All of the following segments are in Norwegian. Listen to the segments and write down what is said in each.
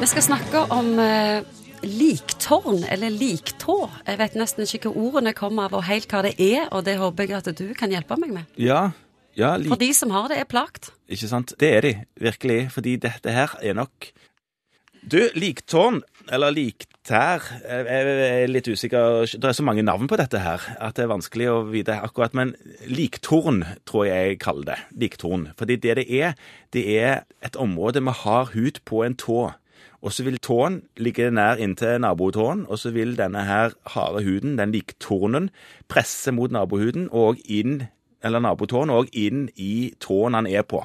Vi skal snakke om eh, liktårn, eller liktå. Jeg vet nesten ikke hva ordene kommer av, og helt hva det er, og det håper jeg at du kan hjelpe meg med. Ja, ja For de som har det, er plagt. Ikke sant? Det er de, virkelig. Fordi dette her er nok Du, liktårn, eller liktær Jeg er litt usikker. Det er så mange navn på dette her at det er vanskelig å vite akkurat. Men liktorn tror jeg jeg kaller det. Liktorn. Fordi det det er, det er et område vi har hud på en tå. Og så vil tåen ligge nær inntil nabotåen, og så vil denne her harde huden, den liktornen, presse mot nabohuden og inn, eller nabotåen, og inn i tåen han er på.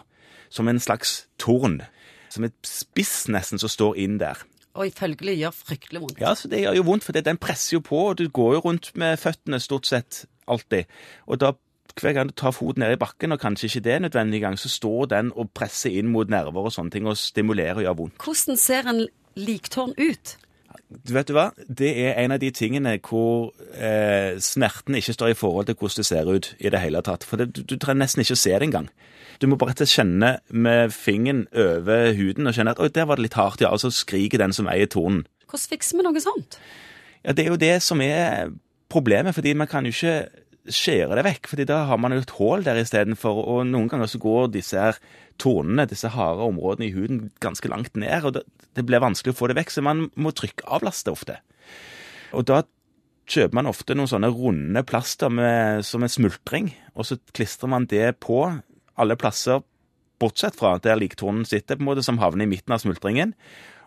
Som en slags torn. Som et spiss nesten som står inn der. Og følgelig gjør fryktelig vondt. Ja, så det gjør jo vondt, for den presser jo på, og du går jo rundt med føttene stort sett alltid. Og da hver gang du tar foten ned i bakken, og kanskje ikke det er nødvendig gang, så står den og presser inn mot nerver og sånne ting, og stimulerer og gjør vondt. Hvordan ser en liktårn ut? Du vet du hva? Det er en av de tingene hvor eh, smerten ikke står i forhold til hvordan det ser ut i det hele tatt. For det, du, du trenger nesten ikke å se det engang. Du må bare kjenne med fingeren over huden og kjenne at oi, der var det litt hardt, ja. Og så skriker den som eier tornen. Hvordan fikser vi noe sånt? Ja, det er jo det som er problemet, fordi man kan jo ikke skjære det vekk, fordi da har man jo et hull der istedenfor, og noen ganger så går disse her tornene, disse harde områdene i huden, ganske langt ned, og det, blir vanskelig å få det vekk, så man må trykkavlaste ofte. Og da kjøper man ofte noen sånne runde plaster med, som en smultring, og så klistrer man det på alle plasser, bortsett fra der liktornen sitter, på en måte, som havner i midten av smultringen.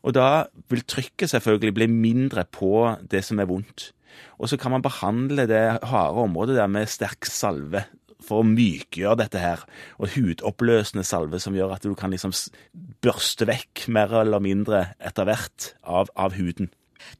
Og da vil trykket selvfølgelig bli mindre på det som er vondt. Og så kan man behandle det harde området der med sterk salve for å mykgjøre dette her. Og hudoppløsende salve som gjør at du kan liksom børste vekk mer eller mindre etter hvert av, av huden.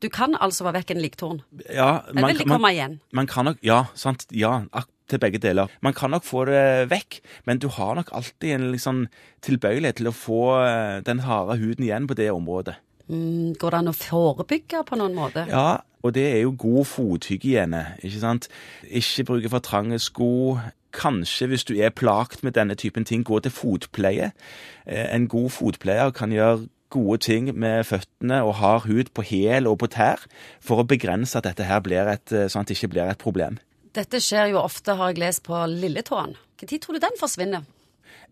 Du kan altså være vekk en liktorn? Ja, Eller vil de komme igjen? man kan nok, ja, sant, ja, til begge deler. Man kan nok få det vekk, men du har nok alltid en liksom tilbøyelighet til å få eh, den harde huden igjen på det området. Mm, Går det an å forebygge på noen måte? Ja, og det er jo god fothygiene, ikke sant? Ikke bruke for trange sko. Kanskje hvis du er plagt med denne typen ting, gå til fotpleie. Eh, En god fotpleier kan gjøre gode ting med føttene og hard hud på hæl og på tær for å begrense at dette her blir et, eh, sånn at det ikke blir et problem. Dette skjer jo ofte, har jeg lest, på lilletåen. Når tror du den forsvinner?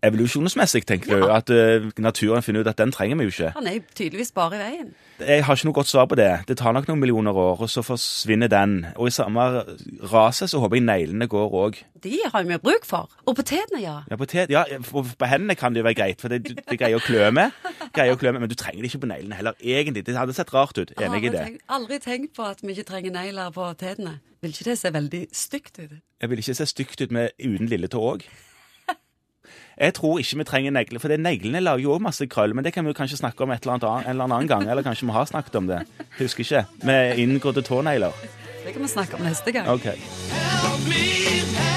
Evolusjonsmessig tenker du at eh, naturen finner ut at den trenger vi jo ikke. Han er jo tydeligvis bare i veien. Jeg har ikke noe godt svar på det. Det tar nok noen millioner år, og så forsvinner den. Og i samme rase så håper jeg neglene går òg. De har jo bruk for. Og potetene, ja. Ja, potet, ja, på hendene kan det jo være greit, for det, du- det greier å klø med. Greier å klø med, Men du trenger det ikke på neglene heller, egentlig. Det hadde sett rart ut. Enig i det. tenkt- Aldri tenkt på at vi ikke trenger negler på tærne. Vil ikke det se veldig stygt ut? Jeg vil ikke se stygt ut med uten lilletå òg. Jeg tror ikke vi trenger negler, for neglene lager jo òg masse krøll. Men det kan vi jo kanskje snakke om et eller annet en eller annen gang. Eller kanskje vi har snakket om det. Husker ikke. Med inngrodde tånegler. Det kan vi snakke om neste gang. OK. Help